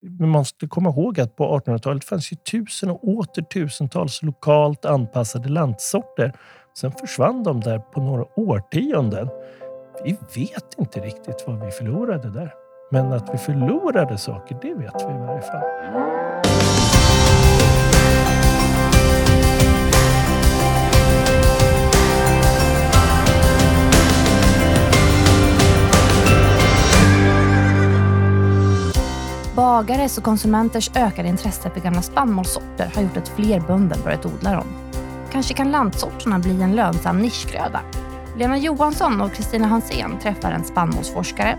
Vi måste komma ihåg att på 1800-talet fanns ju tusen och åter tusentals lokalt anpassade lantsorter. Sen försvann de där på några årtionden. Vi vet inte riktigt vad vi förlorade där. Men att vi förlorade saker, det vet vi i varje fall. Bagares och konsumenters ökade intresse för gamla spannmålssorter har gjort att fler bönder börjat odla dem. Kanske kan lantsorterna bli en lönsam nischgröda. Lena Johansson och Kristina Hansén träffar en spannmålsforskare,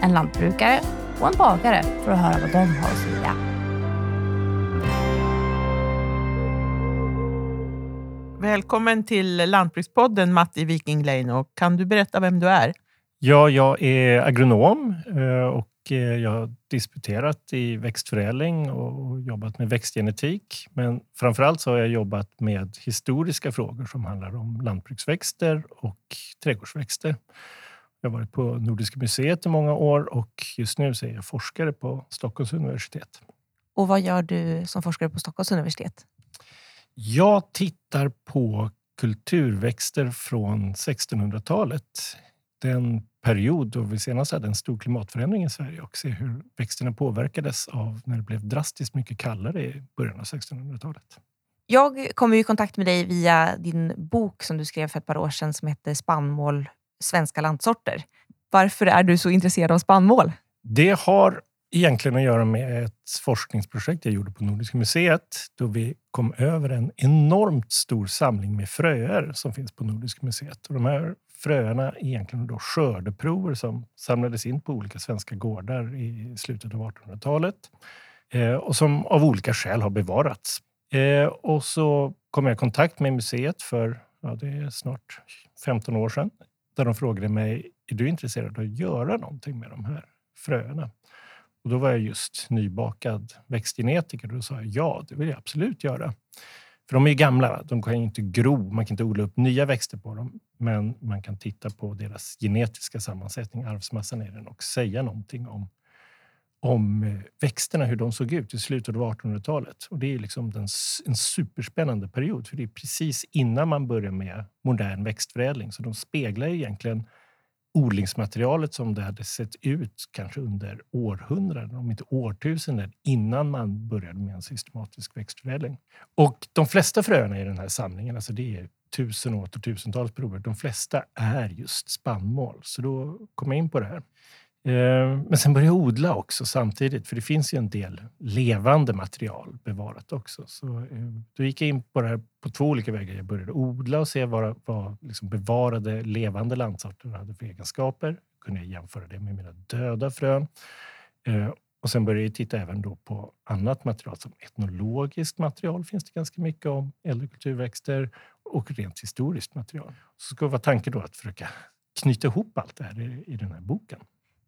en lantbrukare och en bagare för att höra vad de har att säga. Välkommen till Lantbrukspodden Matti Viking Leino. Kan du berätta vem du är? Ja, jag är agronom eh, och jag har disputerat i växtförädling och jobbat med växtgenetik. Men framför allt så har jag jobbat med historiska frågor som handlar om lantbruksväxter och trädgårdsväxter. Jag har varit på Nordiska museet i många år och just nu så är jag forskare på Stockholms universitet. Och vad gör du som forskare på Stockholms universitet? Jag tittar på kulturväxter från 1600-talet. Den period då vi senast hade en stor klimatförändring i Sverige och se hur växterna påverkades av när det blev drastiskt mycket kallare i början av 1600-talet. Jag kom i kontakt med dig via din bok som du skrev för ett par år sedan som heter Spannmål, svenska lantsorter. Varför är du så intresserad av spannmål? Det har egentligen att göra med ett forskningsprojekt jag gjorde på Nordiska museet då vi kom över en enormt stor samling med fröer som finns på Nordiska museet. Och de här fröerna är egentligen då skördeprover som samlades in på olika svenska gårdar i slutet av 1800-talet eh, och som av olika skäl har bevarats. Eh, och så kom jag i kontakt med museet för ja, det är snart 15 år sedan där de frågade mig är du intresserad av att göra någonting med de här fröerna. Och då var jag just nybakad växtgenetiker och då sa jag ja, det vill jag absolut göra. För de är gamla, de kan inte gro, man kan inte odla upp nya växter på dem. Men man kan titta på deras genetiska sammansättning, arvsmassan i den och säga någonting om, om eh, växterna, hur de såg ut i slutet av 1800-talet. Och det är liksom den, en superspännande period, för det är precis innan man börjar med modern växtförädling. Så de speglar egentligen odlingsmaterialet som det hade sett ut kanske under århundraden, om inte årtusenden, innan man började med en systematisk växtförädling. Och de flesta fröerna i den här samlingen, alltså det är tusen och åter tusentals prover, de flesta är just spannmål. Så då kom jag in på det här. Eh, men sen började jag odla också samtidigt, för det finns ju en del levande material bevarat också. Så eh, då gick jag in på det här på två olika vägar. Jag började odla och se vad, vad liksom bevarade levande landsorter hade för egenskaper. Kunde jag jämföra det med mina döda frön. Eh, och sen började jag titta även då på annat material som etnologiskt material finns det ganska mycket om, äldre kulturväxter och rent historiskt material. Så ska vara tanken då att försöka knyta ihop allt det här i, i den här boken.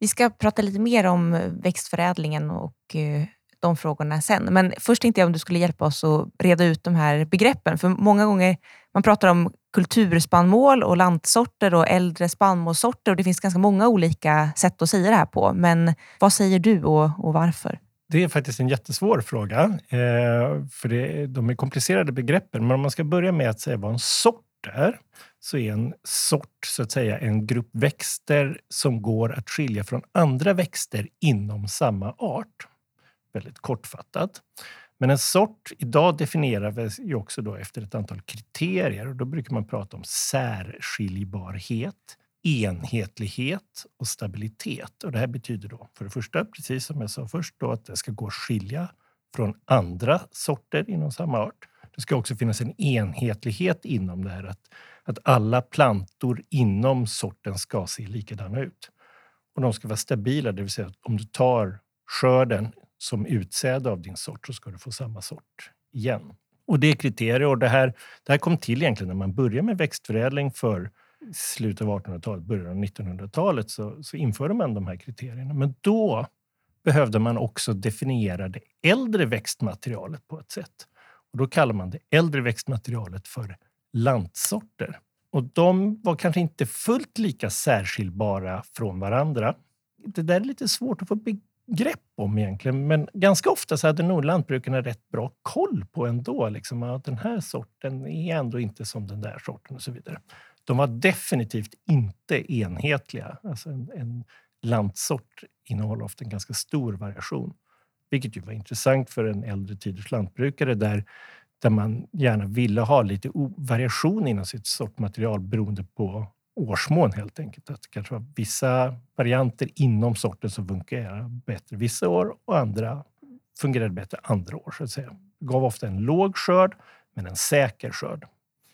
Vi ska prata lite mer om eh, växtförädlingen och eh, de frågorna sen. Men först tänkte jag om du skulle hjälpa oss att reda ut de här begreppen. För många gånger man pratar om kulturspannmål och lantsorter och äldre spannmålssorter och det finns ganska många olika sätt att säga det här på. Men vad säger du och, och varför? Det är faktiskt en jättesvår fråga, eh, för det, de är komplicerade begreppen. Men om man ska börja med att säga vad en sort är, så är en sort så att säga en grupp växter som går att skilja från andra växter inom samma art. Väldigt kortfattat. Men en sort idag definieras ju också då efter ett antal kriterier och då brukar man prata om särskiljbarhet, enhetlighet och stabilitet. Och det här betyder då för det första, precis som jag sa först, då, att det ska gå att skilja från andra sorter inom samma art. Det ska också finnas en enhetlighet inom det här. Att, att alla plantor inom sorten ska se likadana ut. Och de ska vara stabila, det vill säga att om du tar skörden som utsäde av din sort så ska du få samma sort igen. Och det är kriterier. Och det, här, det här kom till egentligen när man började med växtförädling för slutet av 1800-talet, början av 1900-talet så, så införde man de här kriterierna. Men då behövde man också definiera det äldre växtmaterialet på ett sätt. Och då kallar man det äldre växtmaterialet för lantsorter. Och de var kanske inte fullt lika särskiljbara från varandra. Det där är lite svårt att få grepp om egentligen. Men ganska ofta så hade nog lantbrukarna rätt bra koll på ändå. Liksom, att den här sorten är ändå inte som den där sorten och så vidare. De var definitivt inte enhetliga. Alltså en, en lantsort innehåller ofta en ganska stor variation. Vilket ju var intressant för en äldre tiders lantbrukare där, där man gärna ville ha lite variation inom sitt sortmaterial beroende på årsmån helt enkelt. Att det kanske var vissa varianter inom sorten som fungerar bättre vissa år och andra fungerade bättre andra år. Så att säga. Det gav ofta en låg skörd, men en säker skörd.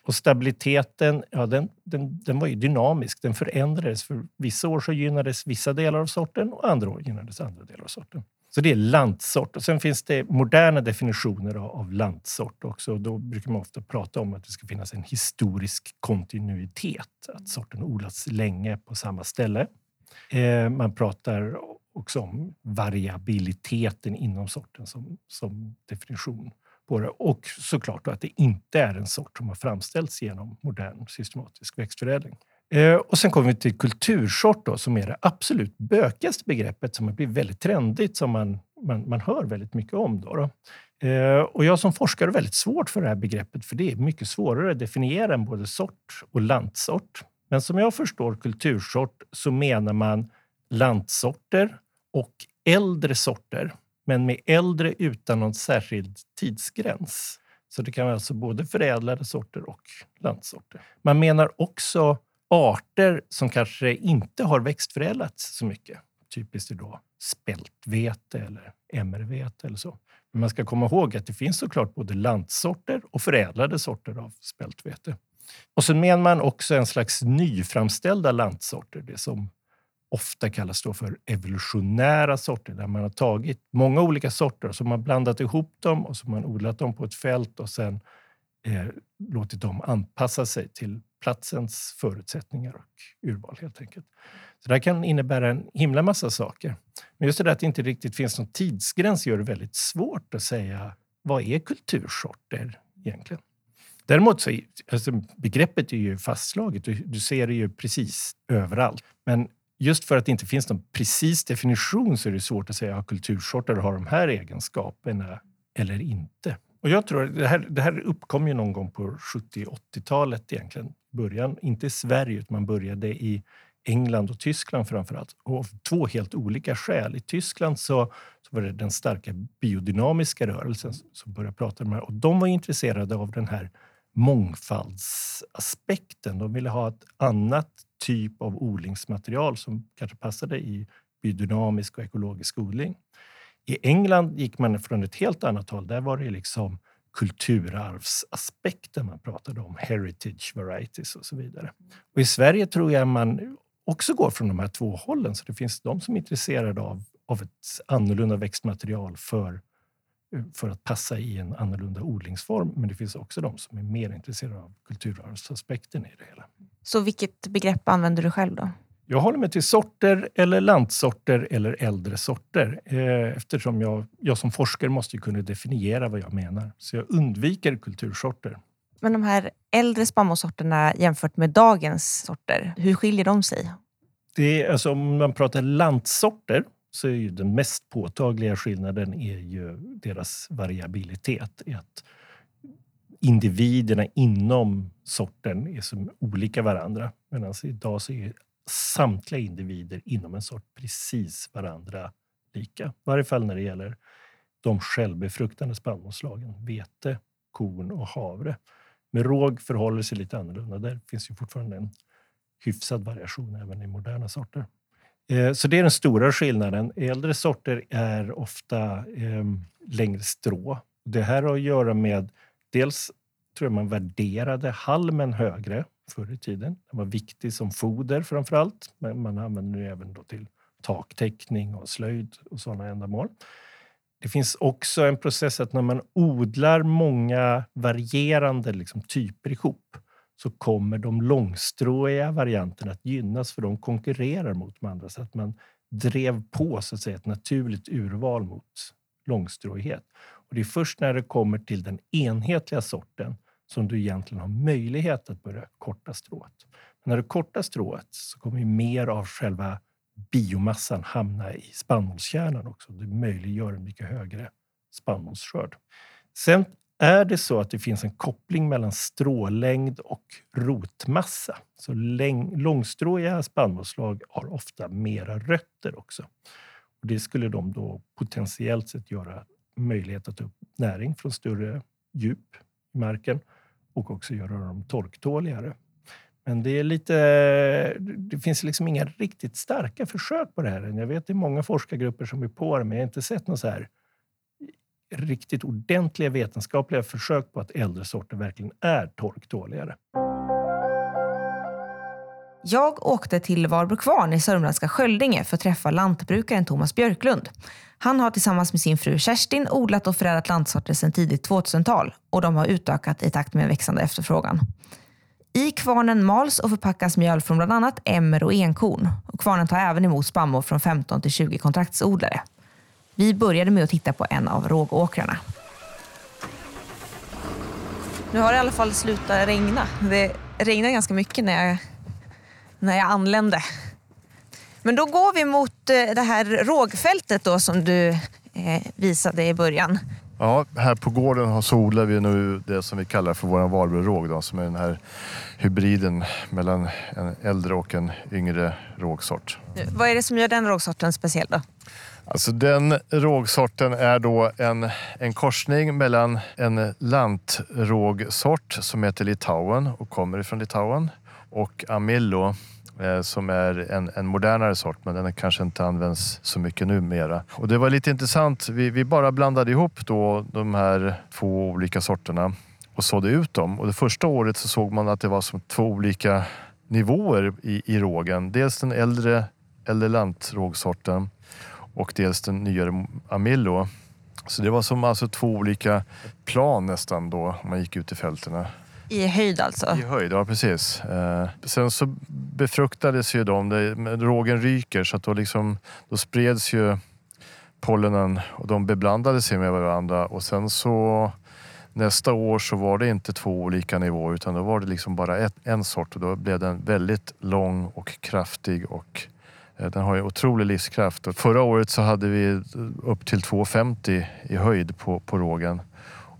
Och stabiliteten, ja, den, den, den var ju dynamisk. Den förändrades. För vissa år så gynnades vissa delar av sorten och andra år gynnades andra delar av sorten. Så det är lantsort. Och sen finns det moderna definitioner av lantsort också. Då brukar man ofta prata om att det ska finnas en historisk kontinuitet. Att sorten odlats länge på samma ställe. Eh, man pratar också om variabiliteten inom sorten som, som definition på det. Och såklart att det inte är en sort som har framställts genom modern systematisk växtförädling. Eh, och sen kommer vi till kultursort då, som är det absolut bökigaste begreppet som har blivit väldigt trendigt, som man, man, man hör väldigt mycket om. Då, då. Eh, och jag som forskare har väldigt svårt för det här begreppet, för det är mycket svårare att definiera än både sort och lantsort. Men som jag förstår kultursort så menar man lantsorter och äldre sorter, men med äldre utan någon särskild tidsgräns. Så det kan vara alltså både förädlade sorter och lantsorter. Man menar också arter som kanske inte har växtförädlats så mycket. Typiskt är då spältvete eller emmervete eller så. Men man ska komma ihåg att det finns såklart både lantsorter och förädlade sorter av spältvete. Och så menar man också en slags nyframställda lantsorter, det som ofta kallas då för evolutionära sorter, där man har tagit många olika sorter och så har man blandat ihop dem och så har man odlat dem på ett fält och sen eh, låtit dem anpassa sig till platsens förutsättningar och urval helt enkelt. Så det här kan innebära en himla massa saker. Men just det där att det inte riktigt finns någon tidsgräns gör det väldigt svårt att säga vad är kultursorter egentligen? Däremot så är alltså, begreppet är ju fastslaget. Du, du ser det ju precis överallt. Men just för att det inte finns någon precis definition så är det svårt att säga att kultursorter har de här egenskaperna eller inte. Och jag tror det här, det här uppkom ju någon gång på 70-80-talet egentligen. Början, inte i Sverige, utan man började i England och Tyskland framför allt. Och av två helt olika skäl. I Tyskland så, så var det den starka biodynamiska rörelsen som började prata om det här. Och de var intresserade av den här mångfaldsaspekten. De ville ha ett annat typ av odlingsmaterial som kanske passade i biodynamisk och ekologisk odling. I England gick man från ett helt annat håll. Där var det liksom kulturarvsaspekten man pratade om, heritage varieties och så vidare. Och I Sverige tror jag man också går från de här två hållen. Så det finns de som är intresserade av, av ett annorlunda växtmaterial för, för att passa i en annorlunda odlingsform. Men det finns också de som är mer intresserade av kulturarvsaspekten i det hela. Så vilket begrepp använder du själv då? Jag håller mig till sorter eller lantsorter eller äldre sorter eh, eftersom jag, jag som forskare måste kunna definiera vad jag menar. Så jag undviker kultursorter. Men de här äldre spannmålssorterna jämfört med dagens sorter, hur skiljer de sig? Det är, alltså, om man pratar lantsorter så är ju den mest påtagliga skillnaden är ju deras variabilitet. Att individerna inom sorten är som olika varandra. Medan idag så är samtliga individer inom en sort precis varandra lika. I varje fall när det gäller de självbefruktande spannmålsslagen, vete, korn och havre. Med råg förhåller det sig lite annorlunda. Där finns ju fortfarande en hyfsad variation även i moderna sorter. Eh, så det är den stora skillnaden. Äldre sorter är ofta ehm, längre strå. Det här har att göra med dels tror jag man värderade halmen högre förr i tiden. Den var viktig som foder framför allt, men man använder den även då till taktäckning och slöjd och sådana ändamål. Det finns också en process att när man odlar många varierande liksom, typer ihop så kommer de långstråiga varianterna att gynnas för de konkurrerar mot de andra. Så att man drev på så att säga, ett naturligt urval mot långstråighet. Och det är först när det kommer till den enhetliga sorten som du egentligen har möjlighet att börja korta strået. Men när du kortar strået så kommer mer av själva biomassan hamna i spannmålskärnan också. Det möjliggör en mycket högre spannmålsskörd. Sen är det så att det finns en koppling mellan strålängd och rotmassa. Så långstråiga spannmålsslag har ofta mera rötter också. Och det skulle de då potentiellt sett göra möjlighet att ta upp näring från större djup i marken och också göra dem torktåligare. Men det är lite... Det finns liksom inga riktigt starka försök på det här. Jag vet att det är många forskargrupper som är på det, men jag har inte sett något så här riktigt ordentliga vetenskapliga försök på att äldre sorter verkligen är torktåligare. Jag åkte till Varbro Kvarn i sörmländska Sköldinge för att träffa lantbrukaren Thomas Björklund. Han har tillsammans med sin fru Kerstin odlat och förädlat lantsorter sedan tidigt 2000-tal och de har utökat i takt med växande efterfrågan. I kvarnen mals och förpackas mjöl från bland annat emmer och enkorn. Och kvarnen tar även emot spannmål från 15 till 20 kontraktsodlare. Vi började med att titta på en av rågåkrarna. Nu har det i alla fall slutat regna. Det regnade ganska mycket när jag, när jag anlände. Men då går vi mot eh, det här rågfältet då som du eh, visade i början. Ja, här på gården så odlar vi nu det som vi kallar för vår Varbergråg som är den här hybriden mellan en äldre och en yngre rågsort. Vad är det som gör den rågsorten speciell då? Alltså den rågsorten är då en, en korsning mellan en lantrågsort som heter Litauen och kommer ifrån Litauen och Amillo eh, som är en, en modernare sort men den kanske inte används så mycket numera. Och det var lite intressant. Vi, vi bara blandade ihop då de här två olika sorterna och sådde ut dem. Och det första året så såg man att det var som två olika nivåer i, i rågen. Dels den äldre, äldre lantrågsorten och dels den nyare Amillo. Så det var som alltså två olika plan nästan då man gick ut i fälterna. I höjd alltså? I höjd, ja precis. Eh, sen så befruktades ju de, det, rågen ryker så att då, liksom, då spreds ju pollenen och de beblandade sig med varandra och sen så nästa år så var det inte två olika nivåer utan då var det liksom bara ett, en sort och då blev den väldigt lång och kraftig och Eh, den har ju otrolig livskraft. Och förra året så hade vi upp till 2,50 i höjd på, på rågen.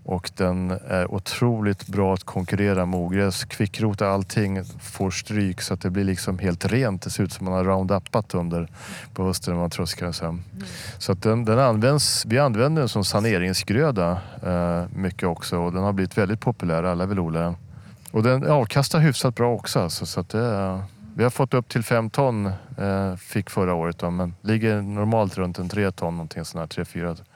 Och den är otroligt bra att konkurrera med ogräs. Kvickrota allting får stryk så att det blir liksom helt rent. Det ser ut som man har roundupat under på hösten när man tröskar sen. Mm. Så att den, den används, vi använder den som saneringsgröda eh, mycket också och den har blivit väldigt populär. Alla vill odla den. Och den avkastar hyfsat bra också. Alltså, så att det, vi har fått upp till fem ton, eh, fick förra året, då, men ligger normalt runt en tre ton, någonting sånt här, tre, fyra ton. Eh,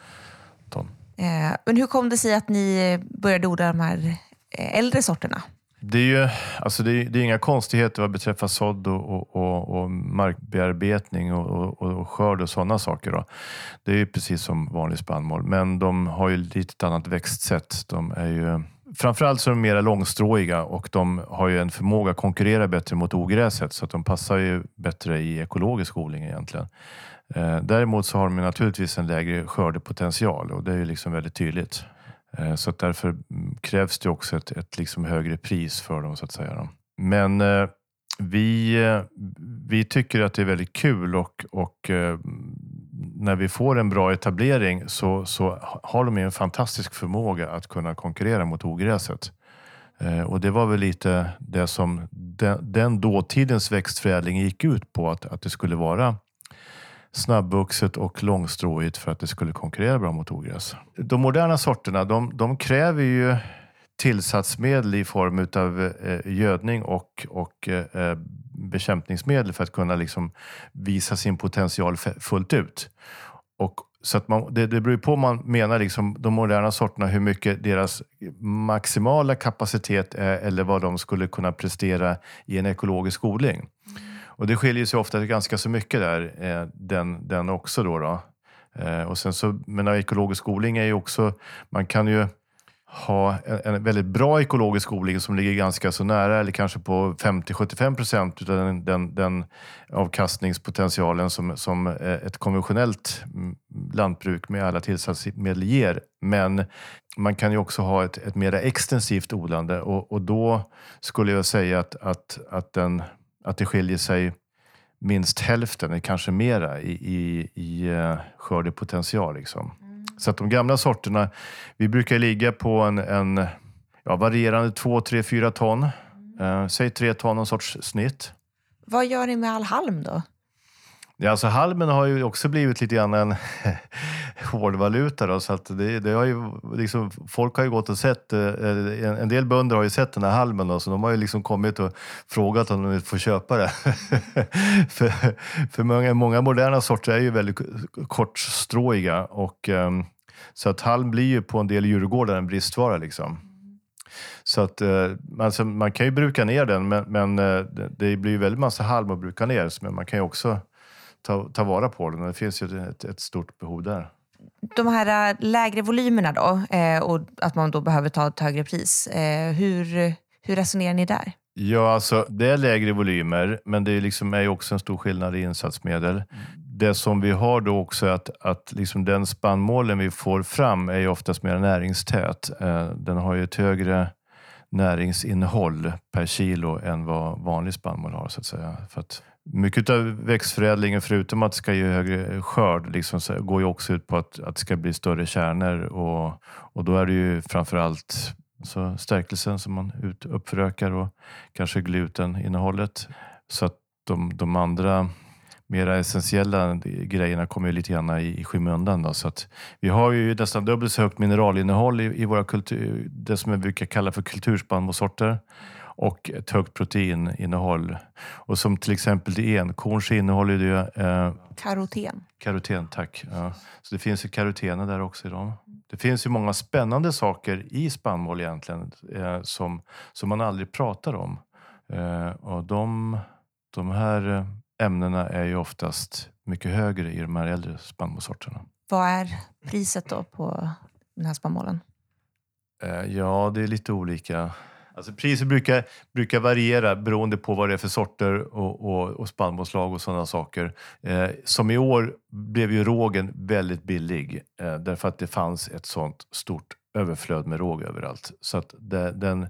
Eh, men hur kom det sig att ni började odla de här eh, äldre sorterna? Det är ju alltså det är, det är inga konstigheter vad beträffar sådd och, och, och, markbearbetning och, och, och skörd och sådana saker. Då. Det är ju precis som vanlig spannmål, men de har ju lite annat växtsätt. De är ju framförallt så är de mer långstråiga och de har ju en förmåga att konkurrera bättre mot ogräset så att de passar ju bättre i ekologisk odling egentligen. Eh, däremot så har de naturligtvis en lägre skördepotential och det är ju liksom väldigt tydligt. Eh, så att därför mm, krävs det också ett, ett liksom högre pris för dem så att säga. Men eh, vi, eh, vi tycker att det är väldigt kul och, och eh, när vi får en bra etablering så, så har de en fantastisk förmåga att kunna konkurrera mot ogräset. Eh, och det var väl lite det som den, den dåtidens växtförädling gick ut på, att, att det skulle vara snabbvuxet och långstråigt för att det skulle konkurrera bra mot ogräs. De moderna sorterna de, de kräver ju tillsatsmedel i form av eh, gödning och, och eh, bekämpningsmedel för att kunna liksom visa sin potential fullt ut. Och så att man, det, det beror på om man menar liksom de moderna sorterna, hur mycket deras maximala kapacitet är eller vad de skulle kunna prestera i en ekologisk odling. Mm. Och det skiljer sig ofta ganska så mycket där, eh, den, den också. Då, då. Eh, och sen så, men ekologisk odling är ju också, man kan ju ha en, en, väldigt bra ekologisk odling som ligger ganska så nära eller kanske på 50-75 procent av den, den, den, avkastningspotentialen som, som eh, ett konventionellt mm, lantbruk med alla tillsatsmedel ger. Men man kan ju också ha ett, ett mer extensivt odlande och, och då skulle jag säga att, att, att, den, att det skiljer sig minst hälften, kanske mera, i, i, i uh, skördepotential. Liksom. Så att de gamla sorterna, vi brukar ligga på en, en ja, varierande 2, 3, 4 ton. Uh, säg 3 ton, någon sorts snitt. Vad gör ni med all halm då? Ja, alltså halmen har ju också blivit lite grann en hårdvaluta. Då, så att det, det har ju, liksom, folk har ju gått och sett, eh, en, en del bönder har ju sett den här halmen då, så de har ju liksom kommit och frågat om de vill få köpa det. för för många, många moderna sorter är ju väldigt kortstråiga och um, så att halm blir ju på en del djurgårdar en bristvara. Liksom. Så att, eh, alltså, man kan ju bruka ner den, men, men eh, det blir ju väldigt massa halm att bruka ner. Men man kan ju också ta, ta vara på den. Det finns ju ett, ett stort behov där. De här äh, lägre volymerna då eh, och att man då behöver ta ett högre pris. Eh, hur, hur resonerar ni där? Ja, alltså det är lägre volymer, men det är, liksom, är ju också en stor skillnad i insatsmedel. Mm. Det som vi har då också är att, att liksom den spannmålen vi får fram är ju oftast mer näringstät. Eh, den har ju ett högre näringsinnehåll per kilo än vad vanlig spannmål har så att säga. För att mycket av växtförädlingen, förutom att det ska ge högre skörd, liksom, går ju också ut på att, att det ska bli större kärnor. Och, och då är det ju framförallt så stärkelsen som man ut, uppförökar och kanske gluteninnehållet. Så att de, de andra mera essentiella grejerna kommer ju lite grann i, i skymundan. Då. Så att vi har ju nästan dubbelt så högt mineralinnehåll i, i våra kultur, det som vi brukar kalla för kulturspannmålssorter och ett högt proteininnehåll. Och som till exempel i enkorn så innehåller det... Eh, karoten. Karoten, tack. Ja. Så det finns ju karotener där också i dem. Det finns ju många spännande saker i spannmål egentligen eh, som, som man aldrig pratar om. Eh, och de, de här ämnena är ju oftast mycket högre i de här äldre spannmålssorterna. Vad är priset då på den här spannmålen? Eh, ja, det är lite olika. Alltså priset brukar, brukar variera beroende på vad det är för sorter och, och, och spannmålslag och sådana saker. Eh, som i år blev ju rågen väldigt billig eh, därför att det fanns ett sånt stort överflöd med råg överallt. Så att det, den,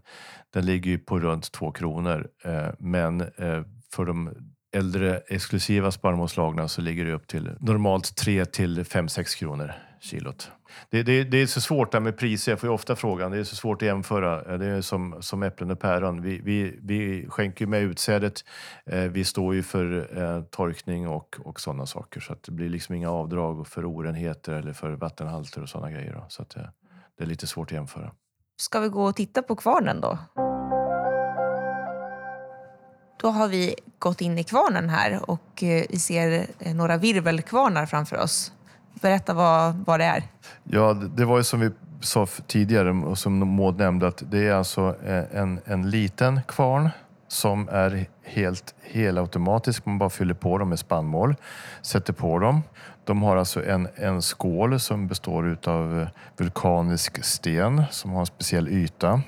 den ligger ju på runt två kronor. Eh, men eh, för de äldre exklusiva spannmålslagna så ligger det upp till normalt 3 till 5-6 kronor kilot. Det, det, det, är så svårt där med priser. Jag får ju ofta frågan. Det är så svårt att jämföra. Eh, det är som, som äpplen och päron. Vi, vi, vi skänker med utsädet. Eh, vi står ju för eh, torkning och, och sådana saker. Så att det blir liksom inga avdrag för orenheter eller för vattenhalter och sådana grejer. Då. Så att det, det är lite svårt att jämföra. Ska vi gå och titta på kvarnen då? Då har vi gått in i kvarnen här och vi ser några virvelkvarnar framför oss. Berätta vad, vad det är. Ja, det var ju som vi sa tidigare och som Maud nämnde att det är alltså eh, en, en liten kvarn som är helt helautomatisk. Man bara fyller på dem med spannmål, sätter på dem. De har alltså en, en skål som består av eh, vulkanisk sten som har en speciell yta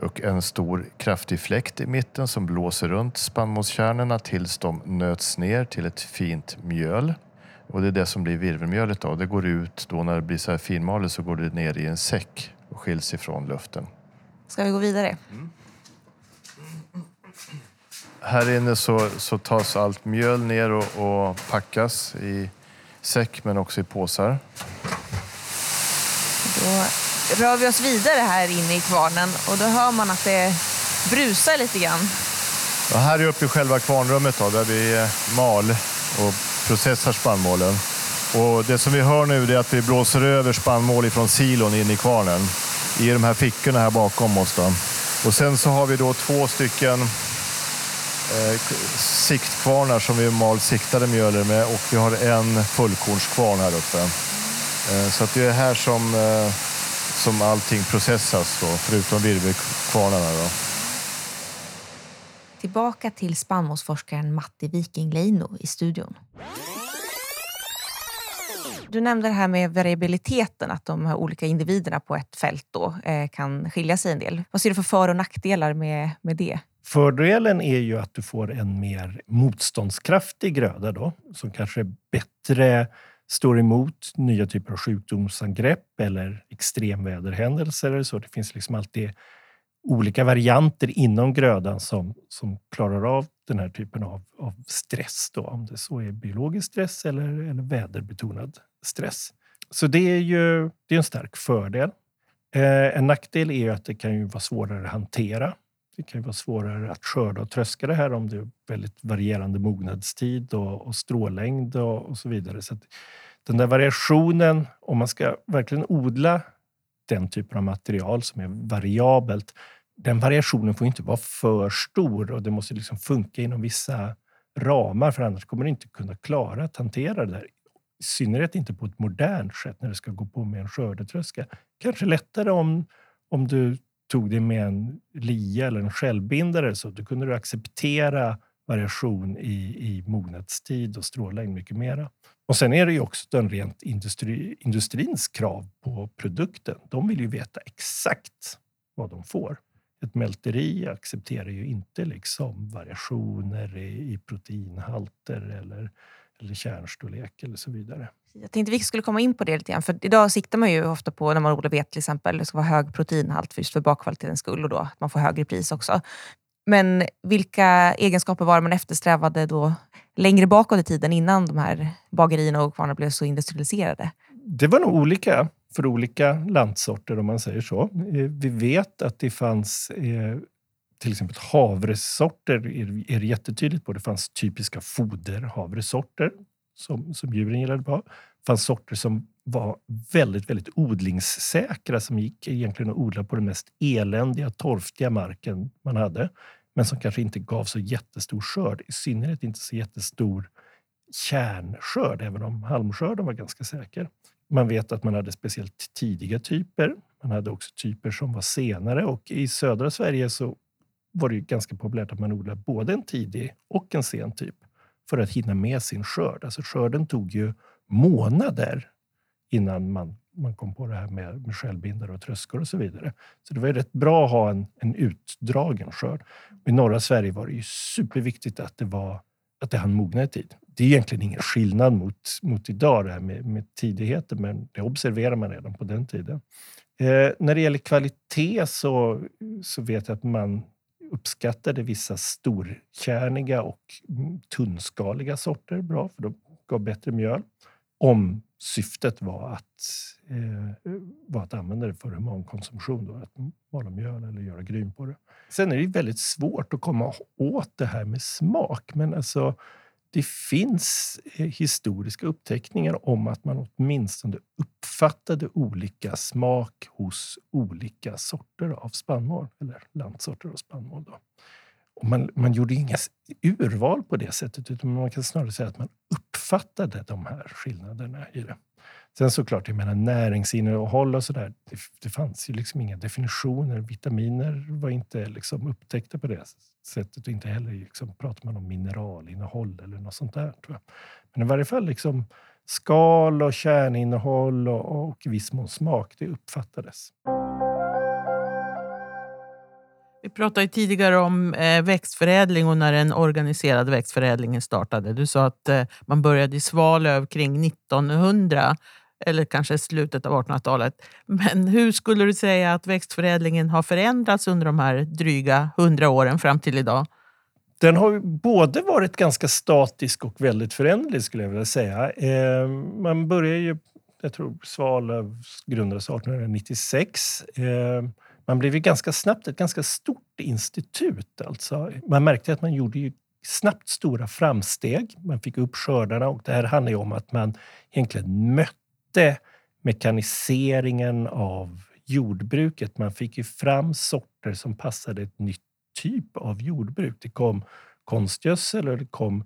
och en stor kraftig fläkt i mitten som blåser runt spannmålskärnorna tills de nöts ner till ett fint mjöl. Och det är det som blir virvelmjölet. Då. Det går ut då när det blir så här finmalet så går det ner i en säck och skiljs ifrån luften. Ska vi gå vidare? Mm. Här inne så, så tas allt mjöl ner och, och packas i säck men också i påsar. Då rör vi oss vidare här inne i kvarnen och då hör man att det brusar lite grann. Ja, här är uppe i själva kvarnrummet då, där vi eh, mal och processar spannmålen. Och det som vi hör nu är att vi blåser över spannmål från silon in i kvarnen i de här fickorna här bakom oss. Då. Och sen så har vi då två stycken eh, siktkvarnar som vi mal siktade mjöler med och vi har en fullkornskvarn här uppe. Eh, så att det är här som eh, som allting processas då, förutom virvelkvarnarna. Då. Tillbaka till spannmålsforskaren Matti Wikingleino i studion. Du nämnde det här med variabiliteten, att de här olika individerna på ett fält då, eh, kan skilja sig en del. Vad ser du för för och nackdelar med, med det? Fördelen är ju att du får en mer motståndskraftig gröda då, som kanske är bättre står emot nya typer av sjukdomsangrepp eller extremväderhändelser. Eller så. Det finns liksom alltid olika varianter inom grödan som, som klarar av den här typen av, av stress. Då, om det så är biologisk stress eller, eller väderbetonad stress. Så det är ju det är en stark fördel. Eh, en nackdel är att det kan ju vara svårare att hantera. Det kan vara svårare att skörda och tröska det här om det är väldigt varierande mognadstid och, och strålängd och, och, så vidare. Så den där variationen, om man ska verkligen odla den typen av material som är variabelt, den variationen får inte vara för stor och det måste liksom funka inom vissa ramar för annars kommer du inte kunna klara att hantera det där. I synnerhet inte på ett modernt sätt när det ska gå på med en skördetröska. Kanske lättare om, om du tog det med en lia eller en självbindare så då kunde du acceptera variation i, i mognadstid och strållängd mycket mera. Och sen är det ju också den rent industri, industrins krav på produkten. De vill ju veta exakt vad de får. Ett mälteri accepterar ju inte liksom variationer i, i proteinhalter eller, eller kärnstorlek eller så vidare. Jag tänkte vi skulle komma in på det lite grann. För idag siktar man ju ofta på, när man odlar vete till exempel, det ska vara hög proteinhalt just för bakkvalitetens skull och då att man får högre pris också. Men vilka egenskaper var det man eftersträvade då längre bakåt i tiden innan de här bagerierna och kvarnarna blev så industrialiserade? Det var nog olika för olika lantsorter om man säger så. Eh, vi vet att det fanns eh, till exempel havresorter är, är det jättetydligt på. Det fanns typiska foderhavresorter som, som djuren gillade på. Det fanns sorter som var väldigt, väldigt odlingssäkra som gick egentligen att odla på den mest eländiga, torftiga marken man hade. Men som kanske inte gav så jättestor skörd, i synnerhet inte så jättestor kärnskörd, även om halmskörden var ganska säker. Man vet att man hade speciellt tidiga typer. Man hade också typer som var senare och i södra Sverige så var det ganska populärt att man odlade både en tidig och en sen typ för att hinna med sin skörd. Alltså skörden tog ju månader innan man, man kom på det här med, med självbindare och tröskor och så vidare. Så det var ju rätt bra att ha en, en utdragen skörd. I norra Sverige var det ju superviktigt att det var att det hann mogna i tid. Det är egentligen ingen skillnad mot, mot idag det här med, med tidigheter, men det observerar man redan på den tiden. Eh, när det gäller kvalitet så, så vet jag att man uppskattade vissa storkärniga och mm, tunnskaliga sorter bra, för de gav bättre mjöl. Om syftet var att, eh, var att använda det för humankonsumtion, då, att mala mjöl eller göra gryn på det. Sen är det väldigt svårt att komma åt det här med smak, men alltså det finns eh, historiska uppteckningar om att man åtminstone uppfattade olika smak hos olika sorter av spannmål, eller landsorter av spannmål. Då. Och man, man gjorde inga urval på det sättet, utan man kan snarare säga att man uppfattade de här skillnaderna i det. Sen såklart, jag menar näringsinnehåll och sådär. Det, det fanns ju liksom inga definitioner. Vitaminer var inte liksom upptäckta på det sättet och inte heller liksom pratar man om mineralinnehåll eller något sånt där. Tror jag. Men i varje fall liksom skal och kärninnehåll och, och viss mån smak, det uppfattades pratade tidigare om eh, växtförädling och när den organiserade växtförädlingen startade. Du sa att eh, man började i Svalöv kring 1900 eller kanske slutet av 1800-talet. Men hur skulle du säga att växtförädlingen har förändrats under de här dryga hundra åren fram till idag? Den har både varit ganska statisk och väldigt föränderlig skulle jag vilja säga. Eh, man börjar ju, jag tror Svalöv grundades 1896. Man blev ju ganska snabbt ett ganska stort institut. Alltså. Man märkte att man gjorde ju snabbt stora framsteg. Man fick upp skördarna och det här handlar ju om att man egentligen mötte mekaniseringen av jordbruket. Man fick ju fram sorter som passade ett nytt typ av jordbruk. Det kom konstgödsel och det kom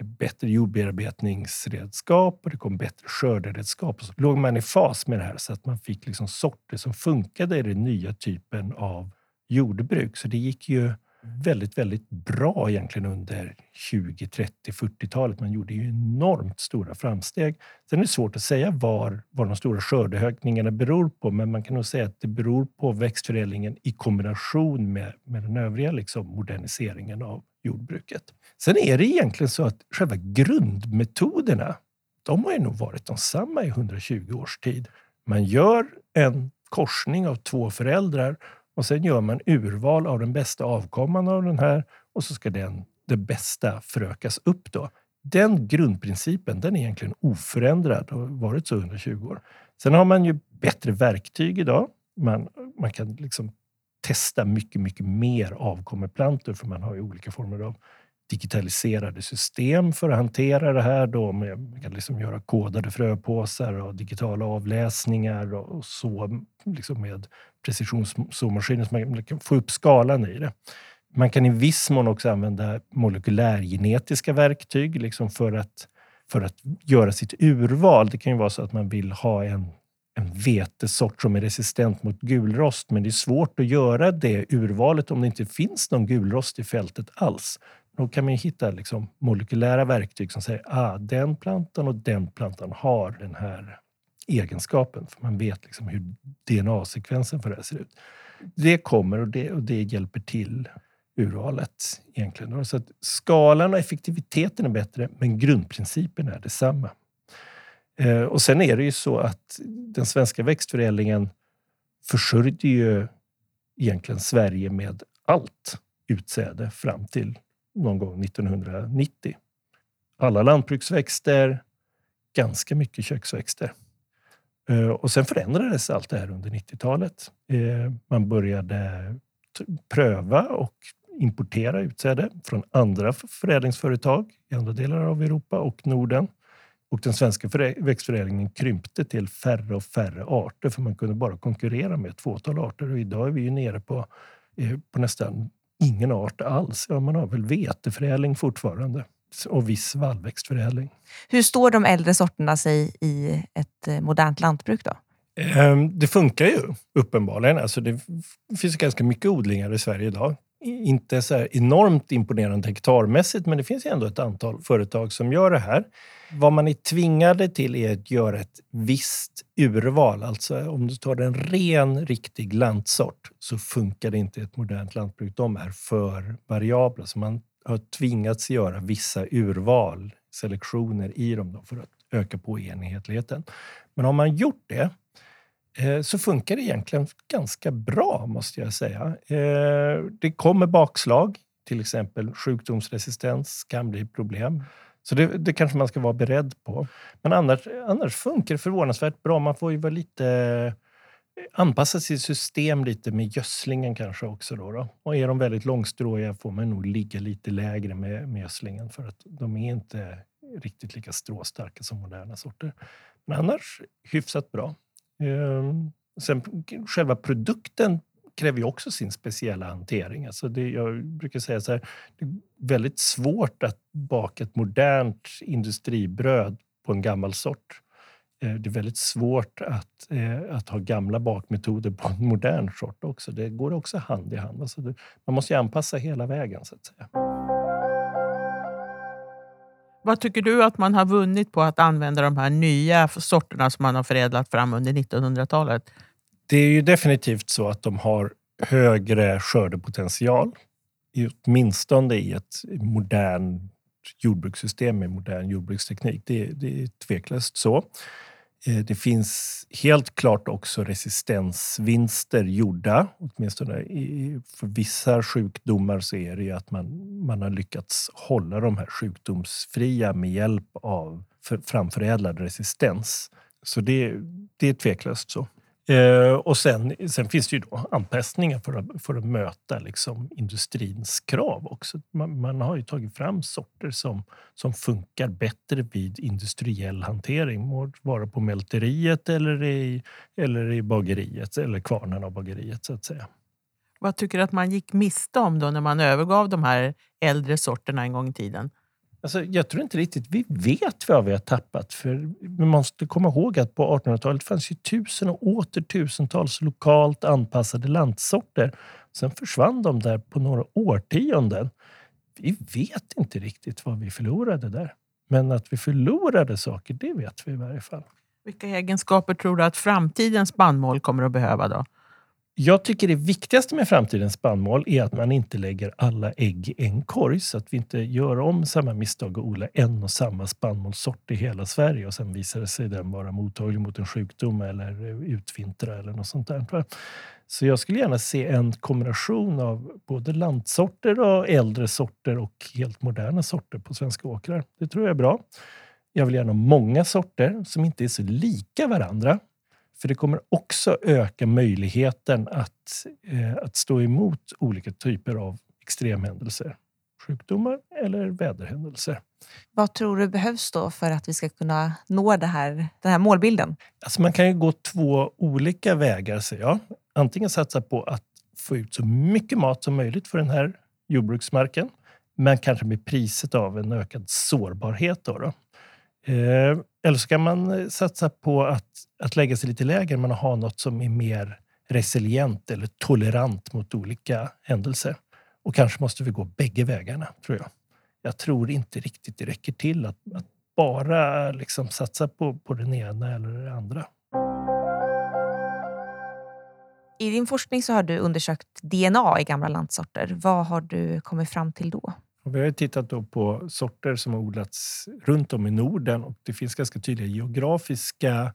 bättre jordbearbetningsredskap och det kom bättre skörderedskap. Så låg man i fas med det här så att man fick liksom sorter som funkade i den nya typen av jordbruk. Så det gick ju väldigt, väldigt bra egentligen under 20, 30, 40-talet. Man gjorde ju enormt stora framsteg. Sen är det svårt att säga var, var de stora skördehöjningarna beror på, men man kan nog säga att det beror på växtförädlingen i kombination med, med den övriga liksom moderniseringen av jordbruket. Sen är det egentligen så att själva grundmetoderna, de har ju nog varit de samma i 120 års tid. Man gör en korsning av två föräldrar och sen gör man urval av den bästa avkomman av den här och så ska den, det bästa förökas upp. Då. Den grundprincipen den är egentligen oförändrad och har varit så under 20 år. Sen har man ju bättre verktyg idag. Man, man kan liksom testa mycket, mycket mer avkommeplantor för man har ju olika former av digitaliserade system för att hantera det här. Då. Man kan liksom göra kodade fröpåsar och digitala avläsningar och så liksom med precisionszoommaskiner så man kan få upp skalan i det. Man kan i viss mån också använda molekylärgenetiska verktyg liksom för, att, för att göra sitt urval. Det kan ju vara så att man vill ha en en vetesort som är resistent mot gulrost. Men det är svårt att göra det urvalet om det inte finns någon gulrost i fältet alls. Då kan man hitta liksom molekylära verktyg som säger att ah, den plantan och den plantan har den här egenskapen. För man vet liksom hur DNA-sekvensen för det här ser ut. Det kommer och det, och det hjälper till urvalet egentligen. Så att skalan och effektiviteten är bättre, men grundprincipen är detsamma. Eh, och sen är det ju så att den svenska växtförädlingen försörjde ju egentligen Sverige med allt utsäde fram till någon gång 1990. Alla lantbruksväxter, ganska mycket köksväxter. Eh, och sen förändrades allt det här under 90-talet. Eh, man började pröva och importera utsäde från andra förädlingsföretag i andra delar av Europa och Norden. Och den svenska växtförädlingen krympte till färre och färre arter för man kunde bara konkurrera med ett fåtal arter. Och idag är vi ju nere på, eh, på nästan ingen art alls. Ja, man har väl veteförädling fortfarande och viss vallväxtförädling. Hur står de äldre sorterna sig i ett eh, modernt lantbruk då? Ehm, det funkar ju uppenbarligen. Alltså det finns ganska mycket odlingar i Sverige idag inte så enormt imponerande hektarmässigt, men det finns ändå ett antal företag som gör det här. Vad man är tvingade till är att göra ett visst urval. Alltså om du tar en ren, riktig lantsort så funkar det inte i ett modernt lantbruk. De är för variabla, så man har tvingats göra vissa urval, selektioner i dem för att öka på enhetligheten. Men har man gjort det så funkar det egentligen ganska bra, måste jag säga. Eh, det kommer bakslag, till exempel sjukdomsresistens kan bli problem. Så det, det kanske man ska vara beredd på. Men annars, annars funkar det förvånansvärt bra. Man får ju vara lite eh, anpassa sitt system lite med gödslingen kanske också. Då, då. Och är de väldigt långstråiga får man nog ligga lite lägre med, med gödslingen för att de är inte riktigt lika stråstarka som moderna sorter. Men annars hyfsat bra. Ehm, sen själva produkten kräver ju också sin speciella hantering. Alltså det, jag brukar säga så här, det är väldigt svårt att baka ett modernt industribröd på en gammal sort. Ehm, det är väldigt svårt att, eh, att ha gamla bakmetoder på en modern sort också. Det går också hand i hand. Alltså det, man måste anpassa hela vägen så att säga. Vad tycker du att man har vunnit på att använda de här nya sorterna som man har förädlat fram under 1900-talet? Det är ju definitivt så att de har högre skördepotential. Åtminstone i ett modernt jordbrukssystem med modern jordbruksteknik. Det, det är tveklöst så. Eh, det finns helt klart också resistensvinster gjorda. Åtminstone för vissa sjukdomar så är det ju att man, man har lyckats hålla de här sjukdomsfria med hjälp av framförädlad resistens. Så det, det är tveklöst så. Eh, och sen, sen finns det ju då anpassningar för att, för att möta liksom industrins krav också. Man, man, har ju tagit fram sorter som, som funkar bättre vid industriell hantering. Må vara på mälteriet eller i, eller i bageriet eller kvarnen av bageriet så att säga. Vad tycker du att man gick miste om då när man övergav de här äldre sorterna en gång i tiden? Alltså, jag tror inte riktigt vi vet vad vi har tappat. För man måste komma ihåg att på 1800-talet fanns ju tusen och åter tusentals lokalt anpassade lantsorter. Sen försvann de där på några årtionden. Vi vet inte riktigt vad vi förlorade där. Men att vi förlorade saker, det vet vi i varje fall. Vilka egenskaper tror du att framtidens spannmål kommer att behöva då? Jag tycker det viktigaste med framtidens spannmål är att man inte lägger alla ägg i en korg så att vi inte gör om samma misstag och odlar en och samma spannmålssort i hela Sverige och sen visar det sig den vara mottaglig mot en sjukdom eller utvintra eller något sånt där. Så jag skulle gärna se en kombination av både lantsorter och äldre sorter och helt moderna sorter på svenska åkrar. Det tror jag är bra. Jag vill gärna ha många sorter som inte är så lika varandra. För det kommer också öka möjligheten att, eh, att stå emot olika typer av extremhändelser. Sjukdomar eller väderhändelser. Vad tror du behövs då för att vi ska kunna nå det här, den här målbilden? Alltså man kan ju gå två olika vägar, säger jag. Antingen satsa på att få ut så mycket mat som möjligt för den här jordbruksmarken, men kanske med priset av en ökad sårbarhet. Då, då. Eh, eller så kan man eh, satsa på att, att lägga sig lite lägre men ha något som är mer resilient eller tolerant mot olika händelser. Och kanske måste vi gå bägge vägarna, tror jag. Jag tror inte riktigt det räcker till att, att bara liksom satsa på, på den ena eller det andra. I din forskning så har du undersökt DNA i gamla lantsorter. Vad har du kommit fram till då? Och vi har tittat då på sorter som har odlats runt om i Norden och det finns ganska tydliga geografiska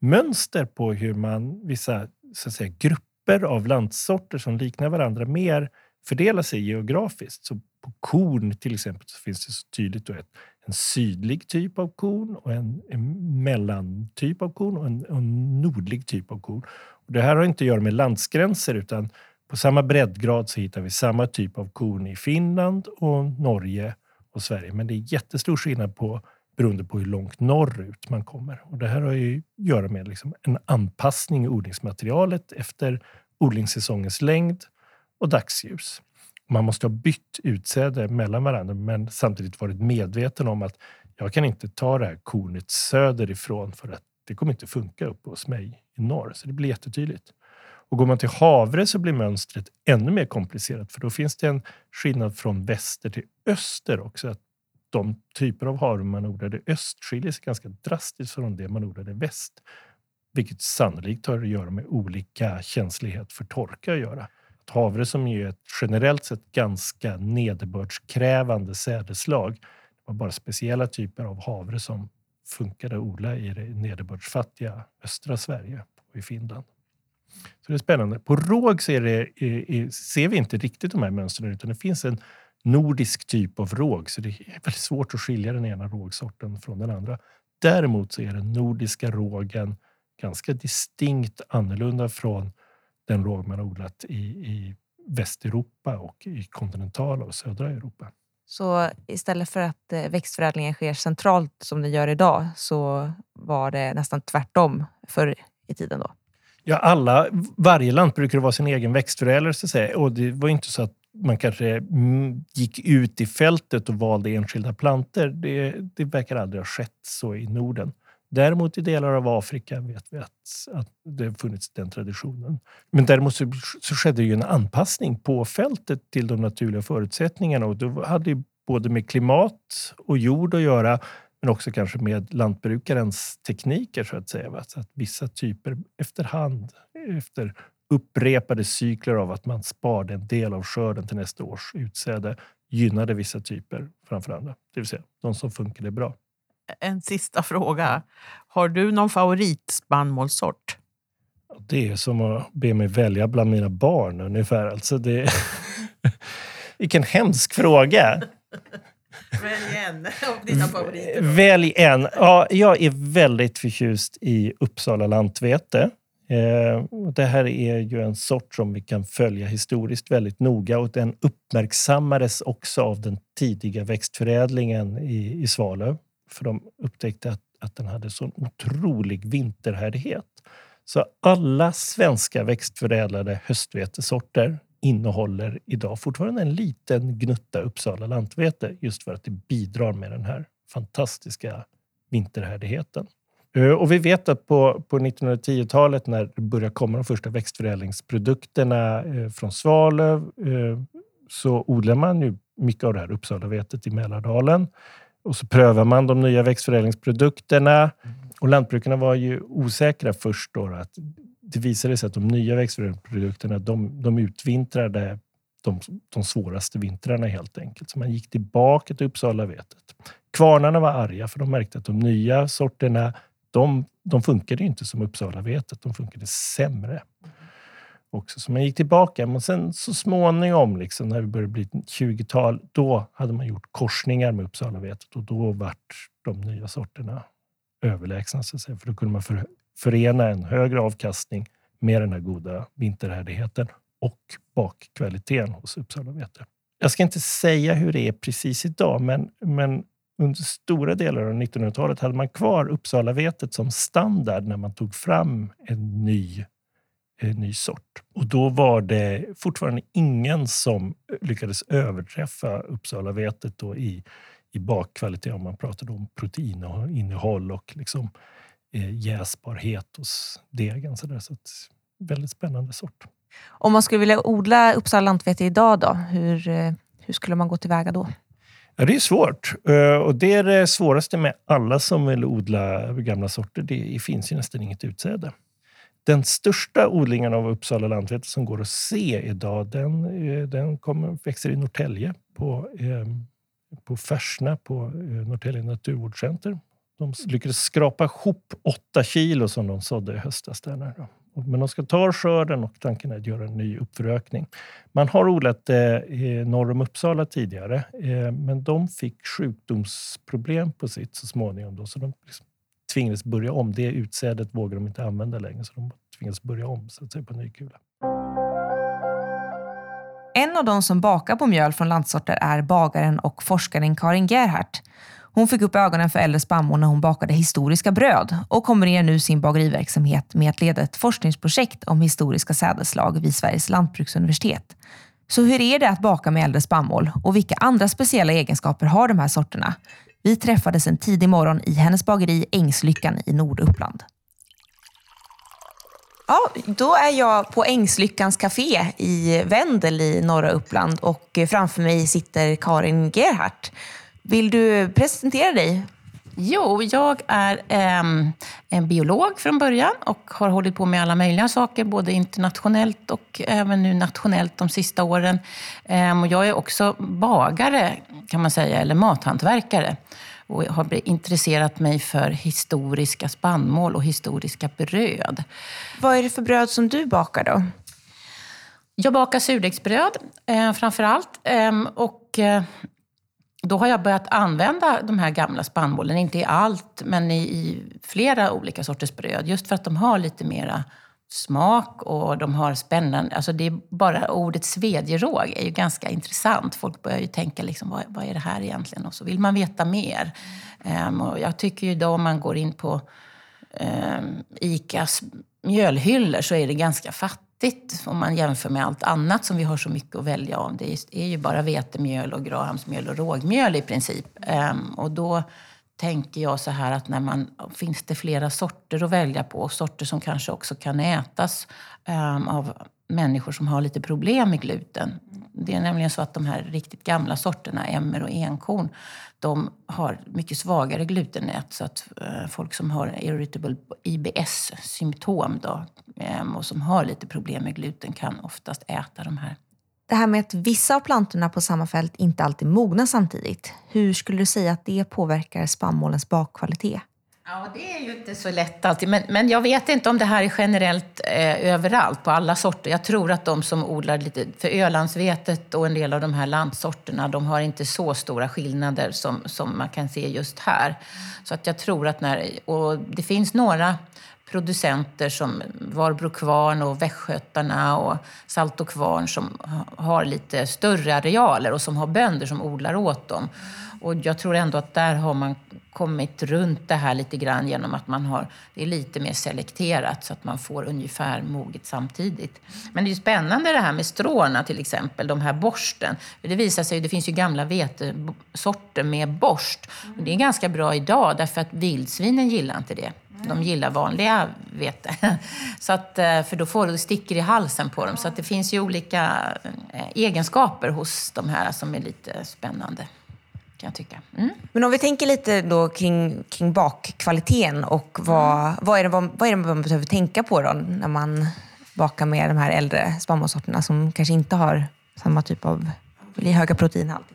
mönster på hur man vissa så att säga, grupper av lantsorter som liknar varandra mer fördelar sig geografiskt. Så på korn till exempel så finns det så tydligt då ett, en sydlig typ av korn och en, en mellantyp av korn och en, en nordlig typ av korn. Och det här har inte att göra med landsgränser utan på samma breddgrad så hittar vi samma typ av korn i Finland och Norge och Sverige. Men det är jättestor skillnad på beroende på hur långt norrut man kommer. Och det här har ju att göra med liksom en anpassning i odlingsmaterialet efter odlingssäsongens längd och dagsljus. Man måste ha bytt utsäde mellan varandra men samtidigt varit medveten om att jag kan inte ta det här kornet söderifrån för att det kommer inte funka uppe hos mig i norr. Så det blir jättetydligt. Och går man till havre så blir mönstret ännu mer komplicerat för då finns det en skillnad från väster till öster också. Att de typer av havre man odlade öst skiljer sig ganska drastiskt från det man odlade väst. Vilket sannolikt har att göra med olika känslighet för torka att göra. Att havre som är ett generellt sett ganska nederbördskrävande sädeslag. Det var bara speciella typer av havre som funkade att odla i det nederbördsfattiga östra Sverige och i Finland. Så det är spännande. På råg ser, det, eh, eh, ser vi inte riktigt de här mönstren utan det finns en nordisk typ av råg så det är väldigt svårt att skilja den ena rågsorten från den andra. Däremot så är den nordiska rågen ganska distinkt annorlunda från den råg man har odlat i, i Västeuropa och i kontinentala och södra Europa. Så istället för att eh, växtförädlingen sker centralt som den gör idag så var det nästan tvärtom förr i tiden då? Ja, alla, varje lantbrukare var sin egen växtförädlare så att säga. Och det var inte så att man kanske mm, gick ut i fältet och valde enskilda planter. Det, det verkar aldrig ha skett så i Norden. Däremot i delar av Afrika vet vi att, att det har funnits den traditionen. Men däremot så, så skedde ju en anpassning på fältet till de naturliga förutsättningarna och då hade både med klimat och jord att göra men också kanske med lantbrukarens tekniker så att säga. Så att vissa typer efterhand, efter upprepade cykler av att man sparade en del av skörden till nästa års utsäde gynnade vissa typer framför andra. Det vill säga de som funkade bra. En sista fråga. Har du någon favoritspannmålssort? Det är som att be mig välja bland mina barn ungefär. Alltså det... Vilken hemsk fråga! Välj en av dina favoriter. Välj en. Ja, jag är väldigt förtjust i Uppsala lantvete. Eh, det här är ju en sort som vi kan följa historiskt väldigt noga och den uppmärksammades också av den tidiga växtförädlingen i, i Svalöv. För de upptäckte att, att den hade sån otrolig vinterhärdighet. Så alla svenska växtförädlade höstvetesorter innehåller idag fortfarande en liten gnutta Uppsala lantvete just för att det bidrar med den här fantastiska vinterhärdigheten. Eh, och vi vet att på, på 1910-talet när det började komma de första växtförädlingsprodukterna eh, från Svalöv eh, så odlar man ju mycket av det här Uppsalavetet i Mälardalen. Och så prövar man de nya växtförädlingsprodukterna. Mm. Och lantbrukarna var ju osäkra först då att det visade sig att de nya växtförädlingsprodukterna de, de utvintrade de, de svåraste vintrarna helt enkelt. Så man gick tillbaka till Uppsalavetet. Kvarnarna var arga för de märkte att de nya sorterna de, de funkade inte som Uppsalavetet. De funkade sämre. också. Så man gick tillbaka. Men sen så småningom, liksom, när vi började bli 20-tal, då hade man gjort korsningar med Uppsalavetet och då vart de nya sorterna överlägsna. Så att säga. För då kunde man för, förena en högre avkastning med den här goda vinterhärdigheten och bakkvaliteten hos Uppsalavete. Jag ska inte säga hur det är precis idag, men, men under stora delar av 1900-talet hade man kvar Uppsalavetet som standard när man tog fram en ny, en ny sort. Och då var det fortfarande ingen som lyckades överträffa Uppsalavetet då i, i bakkvalitet om man pratade om proteininnehåll och liksom, eh, jäsbarhet hos degen. Så, där. så att, väldigt spännande sort. Om man skulle vilja odla Uppsala lantvete idag, då, hur, eh, hur skulle man gå tillväga då? Ja, det är svårt. Eh, och det är det svåraste med alla som vill odla gamla sorter. Det finns ju nästan inget utsäde. Den största odlingen av Uppsala lantvete som går att se idag, den, eh, den kommer, växer i Norrtälje på, eh, på Färsna på eh, Norrtälje naturvårdscenter. De lyckades skrapa ihop åtta kilo som de sådde i höstas. Där men de ska ta skörden och tanken är att göra en ny uppförökning. Man har odlat eh, norr om Uppsala tidigare, eh, men de fick sjukdomsproblem på sitt så småningom. Då, så de liksom tvingades börja om. Det utsädet vågar de inte använda längre, så de tvingades börja om så att säga, på ny kula. En av de som bakar på mjöl från lantsorter är bagaren och forskaren Karin Gerhardt. Hon fick upp ögonen för äldre spannmål när hon bakade historiska bröd och kombinerar nu sin bageriverksamhet med att leda ett forskningsprojekt om historiska sädesslag vid Sveriges lantbruksuniversitet. Så hur är det att baka med äldre spannmål och vilka andra speciella egenskaper har de här sorterna? Vi träffades en tidig morgon i hennes bageri Ängslyckan i Norduppland. Ja, då är jag på Ängslyckans café i Vendel i norra Uppland och framför mig sitter Karin Gerhardt vill du presentera dig? Jo, jag är eh, en biolog från början och har hållit på med alla möjliga saker, både internationellt och även nu nationellt de sista åren. Eh, och jag är också bagare, kan man säga, eller mathantverkare. Och har intresserat mig för historiska spannmål och historiska bröd. Vad är det för bröd som du bakar då? Jag bakar surdegsbröd eh, framför allt. Eh, och eh, då har jag börjat använda de här gamla spannmålen, inte i allt, men i, i, flera olika sorters bröd. Just för att de har lite mera smak och de har spännande... Alltså det är bara ordet svedjeråg är ju ganska intressant. Folk börjar ju tänka liksom, vad, vad är det här egentligen? Och så vill man veta mer. Um, och jag tycker ju då om man går in på um, ICAs mjölhyllor så är det ganska fattigt om man jämför med allt annat som vi har så mycket att välja om. Det är ju bara vetemjöl och grahamsmjöl och rågmjöl i princip. Um, och då tänker jag så här att när man, finns det flera sorter att välja på, sorter som kanske också kan ätas um, av människor som har lite problem med gluten. Det är nämligen så att de här riktigt gamla sorterna, emmer och enkorn, de har mycket svagare glutennät. Så att uh, folk som har irritable IBS-symptom då, um, och som har lite problem med gluten kan oftast äta de här det här med att vissa av plantorna på samma fält inte alltid mognar samtidigt. Hur skulle du säga att det påverkar spannmålens bakkvalitet? Ja, det är ju inte så lätt alltid. Men, men jag vet inte om det här är generellt eh, överallt, på alla sorter. Jag tror att de som odlar lite, för Ölandsvetet och en del av de här landsorterna, de har inte så stora skillnader som, som man kan se just här. Så att jag tror att när, och det finns några producenter som Varbro Kvarn och Västgötarna och Salto Kvarn som har lite större arealer och som har bönder som odlar åt dem. Och jag tror ändå att där har man kommit runt det här lite grann genom att man har, det är lite mer selekterat så att man får ungefär moget samtidigt. Men det är spännande det här med stråna till exempel, de här borsten. Det visar sig, det finns ju gamla vetesorter med borst. Och det är ganska bra idag därför att vildsvinen gillar inte det. De gillar vanliga vete. Så att, eh, för då får du sticker i halsen på dem. Så att det finns ju olika eh, egenskaper hos de här som är lite spännande. Kan jag tycka. Mm. Men om vi tänker lite då kring, kring bakkvaliteten och vad, mm. vad, är det, vad, vad är det man behöver tänka på då när man bakar med de här äldre spannmålssorterna som kanske inte har samma typ av höga proteinhalt?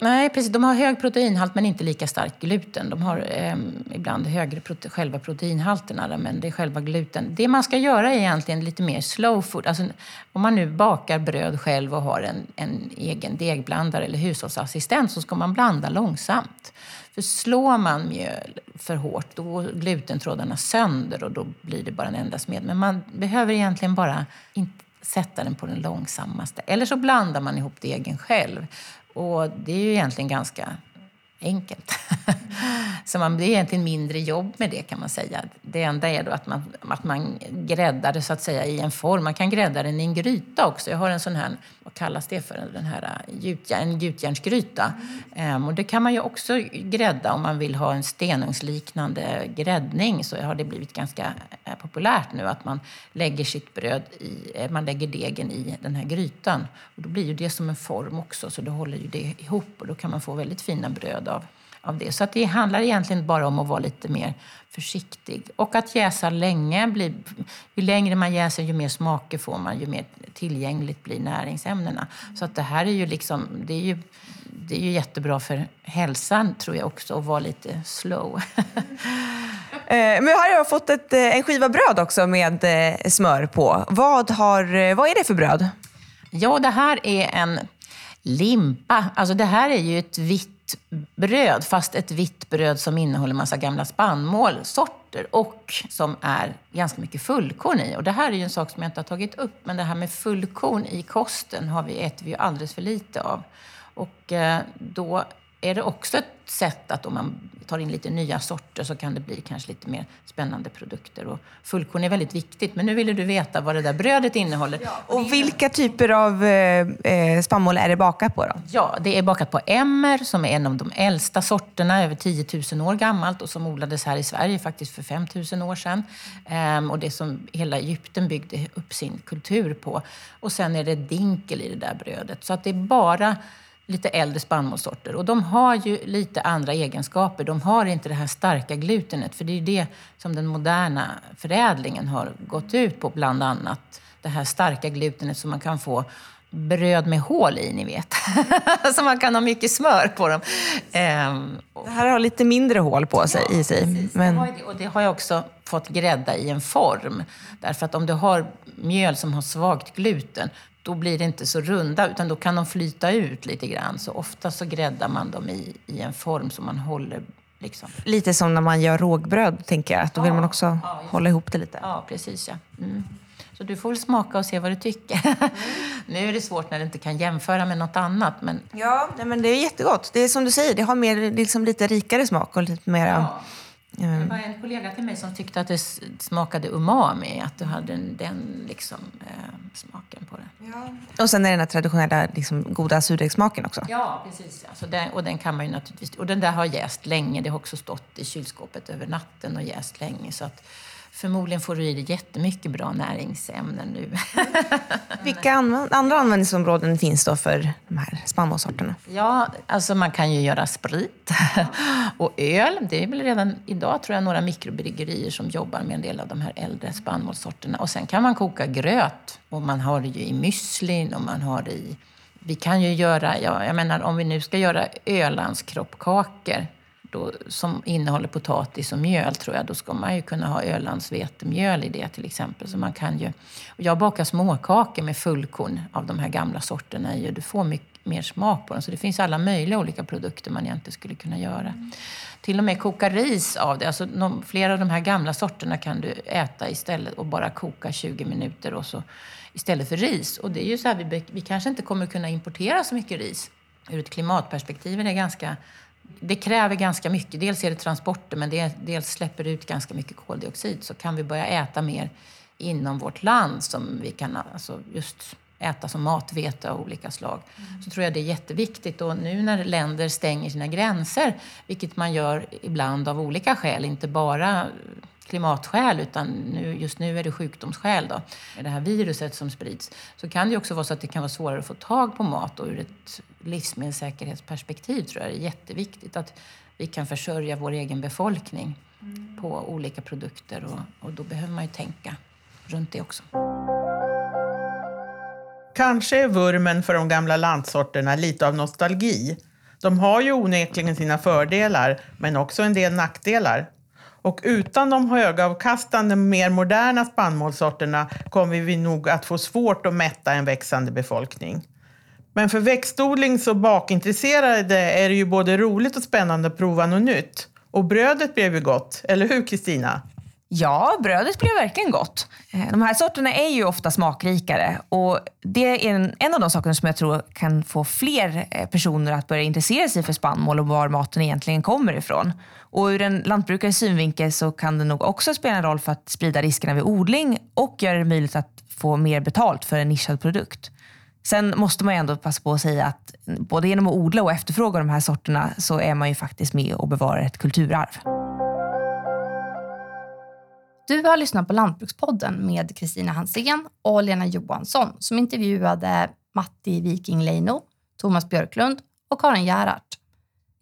Nej, precis. De har hög proteinhalt men inte lika stark gluten. De har eh, ibland högre prote själva proteinhalterna men det är själva gluten. Det man ska göra är egentligen lite mer slow food. Alltså, om man nu bakar bröd själv och har en, en egen degblandare eller hushållsassistent så ska man blanda långsamt. För slår man mjöl för hårt då går glutentrådarna sönder och då blir det bara en enda smed. Men man behöver egentligen bara inte sätta den på den långsammaste. Eller så blandar man ihop degen själv. Och det är ju egentligen ganska enkelt. så man, det är egentligen mindre jobb med det kan man säga. Det enda är då att man, att man gräddar det så att säga i en form. Man kan grädda den i en gryta också. Jag har en sån här, vad kallas det för, den här äh, en gjutjärnsgryta. Mm. Um, och det kan man ju också grädda om man vill ha en stenugnsliknande gräddning. Så har det blivit ganska äh, populärt nu att man lägger sitt bröd i, äh, man lägger degen i den här grytan. Och då blir ju det som en form också så då håller ju det ihop och då kan man få väldigt fina bröd av av det. Så att det handlar egentligen bara om att vara lite mer försiktig. Och att jäsa länge. Blir, ju längre man jäser, ju mer smaker får man, ju mer tillgängligt blir näringsämnena. Så att det här är ju liksom, det är ju, det är ju jättebra för hälsan tror jag också, att vara lite slow. Eh, men här har jag fått ett, eh, en skiva bröd också med eh, smör på. Vad, har, vad är det för bröd? Ja, det här är en limpa. Alltså det här är ju ett vitt bröd, fast ett vitt bröd som innehåller massa gamla spannmålsorter och som är ganska mycket fullkorn i. Och det här är ju en sak som jag inte har tagit upp, men det här med fullkorn i kosten har vi, äter vi ju alldeles för lite av. Och eh, då är det också ett sätt att om man tar in lite nya sorter så kan det bli kanske lite mer spännande produkter. Och fullkorn är väldigt viktigt, men nu ville du veta vad det där brödet innehåller. Ja, och vilka typer av eh, eh, spannmål är det bakat på då? Ja, det är bakat på emmer som är en av de äldsta sorterna, över 10 000 år gammalt och som odlades här i Sverige faktiskt för 5 000 år sedan. Ehm, och det som hela Egypten byggde upp sin kultur på. Och sen är det dinkel i det där brödet. Så att det är bara lite äldre spannmålssorter. Och de har ju lite andra egenskaper. De har inte det här starka glutenet, för det är det som den moderna förädlingen har gått ut på, bland annat. Det här starka glutenet som man kan få bröd med hål i, ni vet. så man kan ha mycket smör på dem. Ehm, det här har lite mindre hål på sig, ja, i sig. Precis. Men... Det och det har jag också fått grädda i en form. Därför att om du har mjöl som har svagt gluten, då blir det inte så runda, utan då kan de flyta ut lite grann. Så ofta så gräddar man dem i, i en form som man håller Liksom. Lite som när man gör rågbröd, tänker jag. Då vill man också ja, hålla ihop det lite. Ja, precis. Ja. Mm. Så du får väl smaka och se vad du tycker. Mm. nu är det svårt när du inte kan jämföra med något annat. Men... Ja, men det är jättegott. Det är som du säger, det har mer, liksom lite rikare smak och lite mera... Ja. Det var en kollega till mig som tyckte att det smakade umami, att du hade den, den liksom, eh, smaken på det. Ja. Och sen är det den här traditionella liksom, goda surdegssmaken också. Ja, precis. Ja. Så den, och den kan man ju naturligtvis... Och den där har jäst länge. Det har också stått i kylskåpet över natten och jäst länge. Så att, Förmodligen får du i dig jättemycket bra näringsämnen nu. Vilka andra användningsområden finns då för de här spannmålssorterna? Ja, alltså man kan ju göra sprit och öl. Det är väl redan idag tror jag några mikrobryggerier som jobbar med en del av de här äldre spannmålssorterna. Och sen kan man koka gröt och man har det ju i müslin och man har det i vi kan ju göra, ja, jag menar om vi nu ska göra Ölandskroppkakor då, som innehåller potatis och mjöl tror jag, då ska man ju kunna ha Ölandsvetemjöl i det till exempel. Så man kan ju, jag bakar småkakor med fullkorn av de här gamla sorterna i och du får mycket mer smak på dem. Så det finns alla möjliga olika produkter man egentligen skulle kunna göra. Mm. Till och med koka ris av det. Alltså, de, flera av de här gamla sorterna kan du äta istället och bara koka 20 minuter och så, istället för ris. Och det är ju så här, vi, vi kanske inte kommer kunna importera så mycket ris. Ur ett klimatperspektiv är det ganska det kräver ganska mycket. Dels är det transporter, men det, dels släpper det ut ganska mycket koldioxid. Så kan vi börja äta mer inom vårt land, som vi kan alltså just äta som matvete av olika slag, mm. så tror jag det är jätteviktigt. Och nu när länder stänger sina gränser, vilket man gör ibland av olika skäl, inte bara klimatskäl, utan nu, just nu är det sjukdomsskäl, då, med det här viruset som sprids, så kan det också vara så att det kan vara svårare att få tag på mat. Och ur ett livsmedelssäkerhetsperspektiv tror jag det är jätteviktigt att vi kan försörja vår egen befolkning mm. på olika produkter. Och, och då behöver man ju tänka runt det också. Kanske är vurmen för de gamla lantsorterna lite av nostalgi. De har ju onekligen sina fördelar, men också en del nackdelar. Och utan de högavkastande, mer moderna spannmålssorterna kommer vi nog att få svårt att mätta en växande befolkning. Men för växtodlings och bakintresserade är det ju både roligt och spännande att prova något nytt. Och brödet blev ju gott, eller hur Kristina? Ja, brödet blev verkligen gott. Eh, de här sorterna är ju ofta smakrikare och det är en, en av de sakerna som jag tror kan få fler eh, personer att börja intressera sig för spannmål och var maten egentligen kommer ifrån. Och ur en lantbrukares synvinkel så kan det nog också spela en roll för att sprida riskerna vid odling och göra det möjligt att få mer betalt för en nischad produkt. Sen måste man ju ändå passa på att säga att både genom att odla och efterfråga de här sorterna så är man ju faktiskt med och bevarar ett kulturarv. Du har lyssnat på Lantbrukspodden med Kristina Hansén och Lena Johansson som intervjuade Matti Viking Leino, Thomas Björklund och Karin Gerhardt.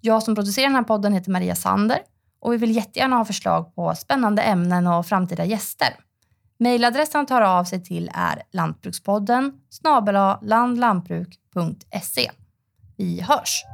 Jag som producerar den här podden heter Maria Sander och vi vill jättegärna ha förslag på spännande ämnen och framtida gäster. Mailadressen han tar av sig till är lantbrukspodden snabel landlantbruk.se. Vi hörs!